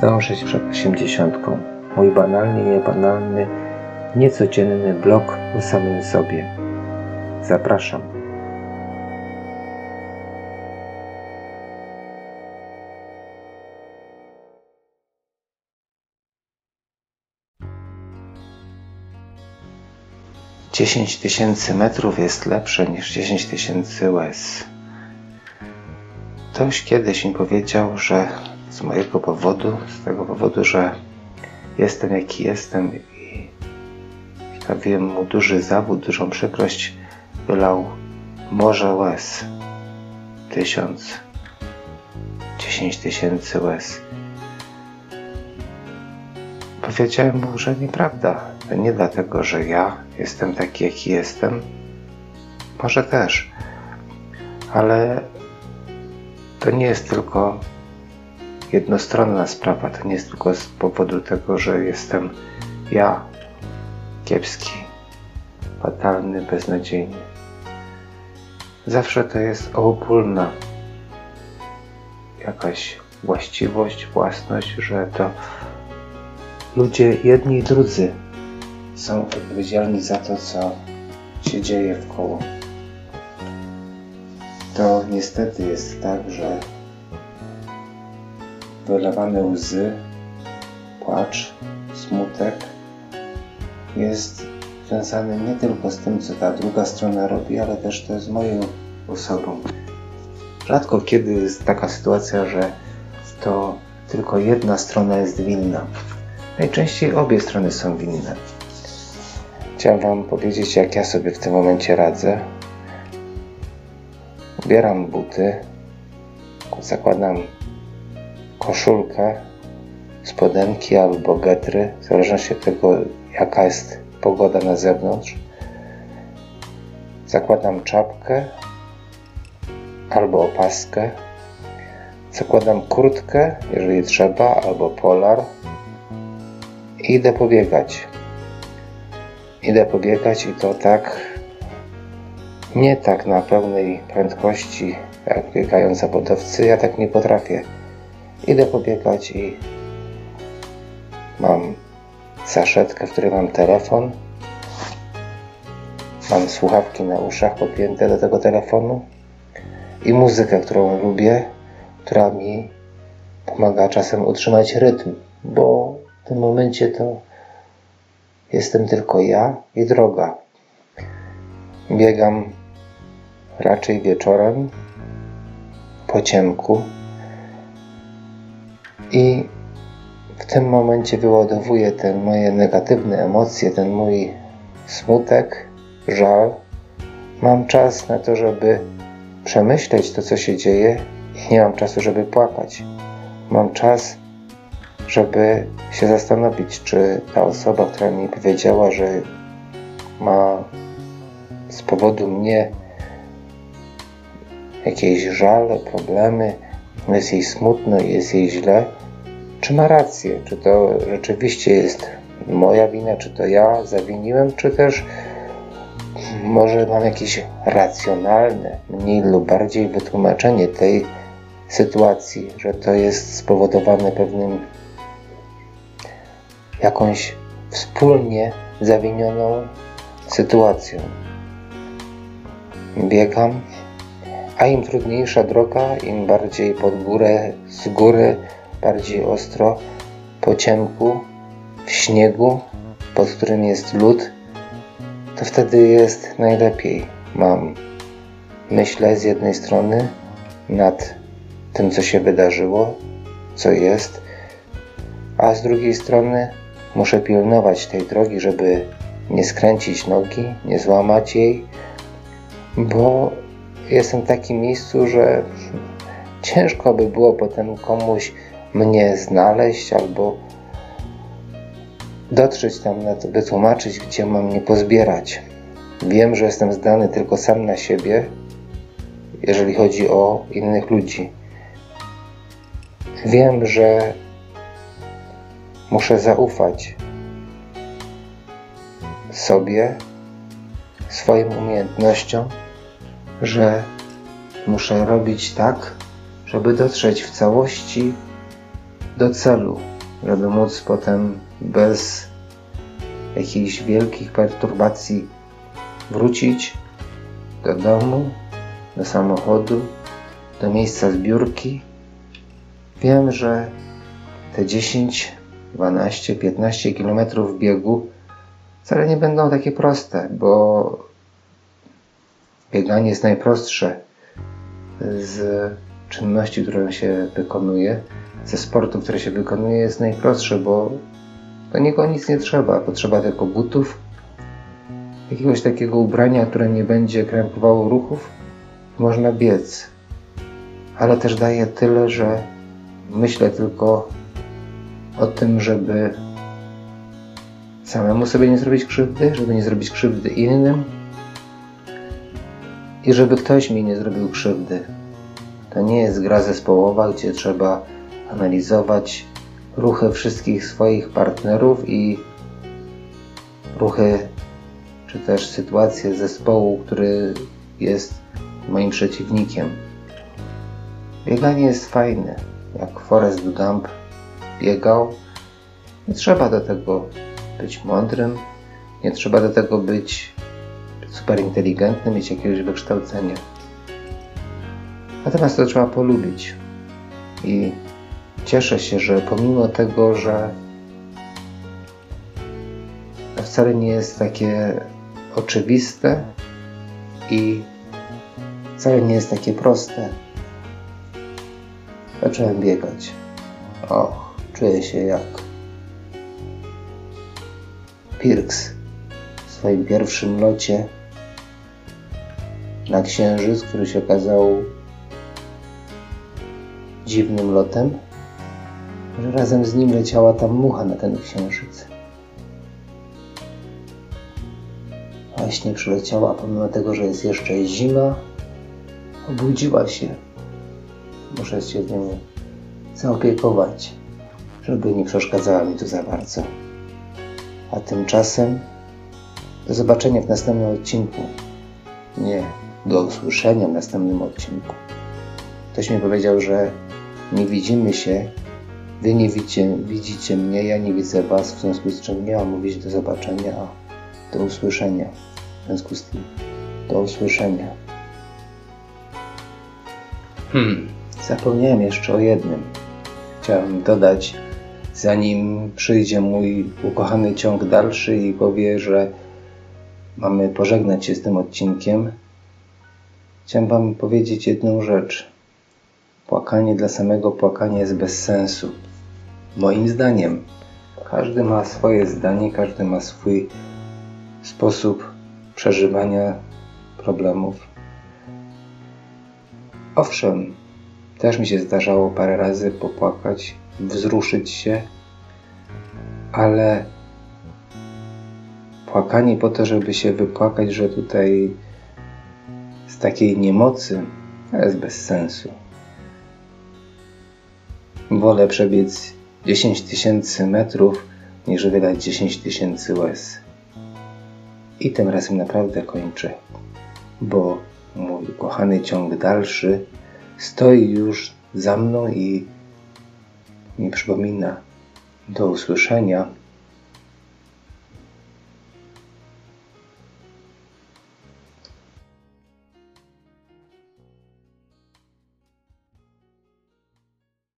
dążyć przed osiemdziesiątką. Mój banalnie niebanalny, niecodzienny blog o samym sobie. Zapraszam. Dziesięć tysięcy metrów jest lepsze niż dziesięć tysięcy łez. Ktoś kiedyś mi powiedział, że z mojego powodu, z tego powodu, że jestem jaki jestem i sprawiłem mu duży zawód, dużą przykrość, wylał morze łez. Tysiąc, dziesięć tysięcy łez. Powiedziałem mu, że nieprawda. Nie dlatego, że ja jestem taki, jaki jestem. Może też. Ale to nie jest tylko jednostronna sprawa. To nie jest tylko z powodu tego, że jestem ja kiepski, fatalny, beznadziejny. Zawsze to jest obopólna jakaś właściwość, własność, że to ludzie jedni i drudzy są odpowiedzialni za to, co się dzieje w koło. To niestety jest tak, że wylewane łzy, płacz, smutek jest związany nie tylko z tym, co ta druga strona robi, ale też to z moją osobą. Rzadko kiedy jest taka sytuacja, że to tylko jedna strona jest winna. Najczęściej obie strony są winne. Chciałem Wam powiedzieć, jak ja sobie w tym momencie radzę. Ubieram buty, zakładam koszulkę, spodenki albo getry, w zależności od tego, jaka jest pogoda na zewnątrz. Zakładam czapkę albo opaskę. Zakładam kurtkę, jeżeli trzeba, albo polar. I idę pobiegać. Idę pobiegać i to tak, nie tak na pełnej prędkości, jak biegają zawodowcy. Ja tak nie potrafię. Idę pobiegać i mam saszetkę, w której mam telefon. Mam słuchawki na uszach podpięte do tego telefonu i muzykę, którą lubię, która mi pomaga czasem utrzymać rytm, bo w tym momencie to jestem tylko ja i droga. Biegam raczej wieczorem po ciemku i w tym momencie wyładowuję te moje negatywne emocje, ten mój smutek, żal. Mam czas na to, żeby przemyśleć to, co się dzieje, i nie mam czasu, żeby płakać. Mam czas, żeby się zastanowić, czy ta osoba, która mi powiedziała, że ma z powodu mnie jakieś żale, problemy, jest jej smutno, jest jej źle, czy ma rację, czy to rzeczywiście jest moja wina, czy to ja zawiniłem, czy też może mam jakieś racjonalne, mniej lub bardziej wytłumaczenie tej sytuacji, że to jest spowodowane pewnym jakąś wspólnie zawinioną sytuacją. Biegam, a im trudniejsza droga, im bardziej pod górę, z góry, bardziej ostro, po ciemku, w śniegu, pod którym jest lód, to wtedy jest najlepiej. Mam myślę z jednej strony nad tym, co się wydarzyło, co jest, a z drugiej strony muszę pilnować tej drogi, żeby nie skręcić nogi, nie złamać jej, bo jestem w takim miejscu, że ciężko by było potem komuś mnie znaleźć albo dotrzeć tam, wytłumaczyć, gdzie mam mnie pozbierać. Wiem, że jestem zdany tylko sam na siebie, jeżeli chodzi o innych ludzi. Wiem, że muszę zaufać sobie, swoim umiejętnościom, że muszę robić tak, żeby dotrzeć w całości do celu, żeby móc potem bez jakichś wielkich perturbacji wrócić do domu, do samochodu, do miejsca zbiórki. Wiem, że te 10, 12, 15 km biegu wcale nie będą takie proste, bo bieganie jest najprostsze z czynności, które się wykonuje, ze sportu, które się wykonuje, jest najprostsze, bo do niego nic nie trzeba. Potrzeba tylko butów, jakiegoś takiego ubrania, które nie będzie krępowało ruchów, można biec. Ale też daje tyle, że myślę tylko o tym, żeby samemu sobie nie zrobić krzywdy, żeby nie zrobić krzywdy innym i żeby ktoś mi nie zrobił krzywdy. To nie jest gra zespołowa, gdzie trzeba analizować ruchy wszystkich swoich partnerów i ruchy czy też sytuację zespołu, który jest moim przeciwnikiem. Bieganie jest fajne. Jak Forrest Gump biegał, nie trzeba do tego być mądrym, nie trzeba do tego być super inteligentnym, mieć jakiegoś wykształcenia. Natomiast to trzeba polubić. I cieszę się, że pomimo tego, że to wcale nie jest takie oczywiste i wcale nie jest takie proste, zacząłem biegać. Och, czuję się jak Pirks w swoim pierwszym locie na Księżyc, który się okazał dziwnym lotem, że razem z nim leciała tam mucha na ten Księżyc. Właśnie przyleciała, pomimo tego, że jest jeszcze zima, obudziła się. Muszę się z nią zaopiekować, żeby nie przeszkadzała mi tu za bardzo. A tymczasem do zobaczenia w następnym odcinku. Nie, do usłyszenia w następnym odcinku. Ktoś mi powiedział, że nie widzimy się, wy nie widzicie, widzicie mnie, ja nie widzę was, w związku z czym nie mam mówić do zobaczenia, a do usłyszenia. W związku z tym, do usłyszenia. Hmm, zapomniałem jeszcze o jednym. Chciałem dodać, zanim przyjdzie mój ukochany ciąg dalszy i powie, że mamy pożegnać się z tym odcinkiem, chciałem Wam powiedzieć jedną rzecz. Płakanie dla samego płakania jest bez sensu. Moim zdaniem. Każdy ma swoje zdanie, każdy ma swój sposób przeżywania problemów. Owszem, też mi się zdarzało parę razy popłakać, wzruszyć się, ale płakanie po to, żeby się wypłakać, że tutaj takiej niemocy, jest bez sensu. Wolę przebiec 10 tysięcy metrów, niż wydać 10 tysięcy łez. I tym razem naprawdę kończę, bo mój kochany ciąg dalszy stoi już za mną i mi przypomina do usłyszenia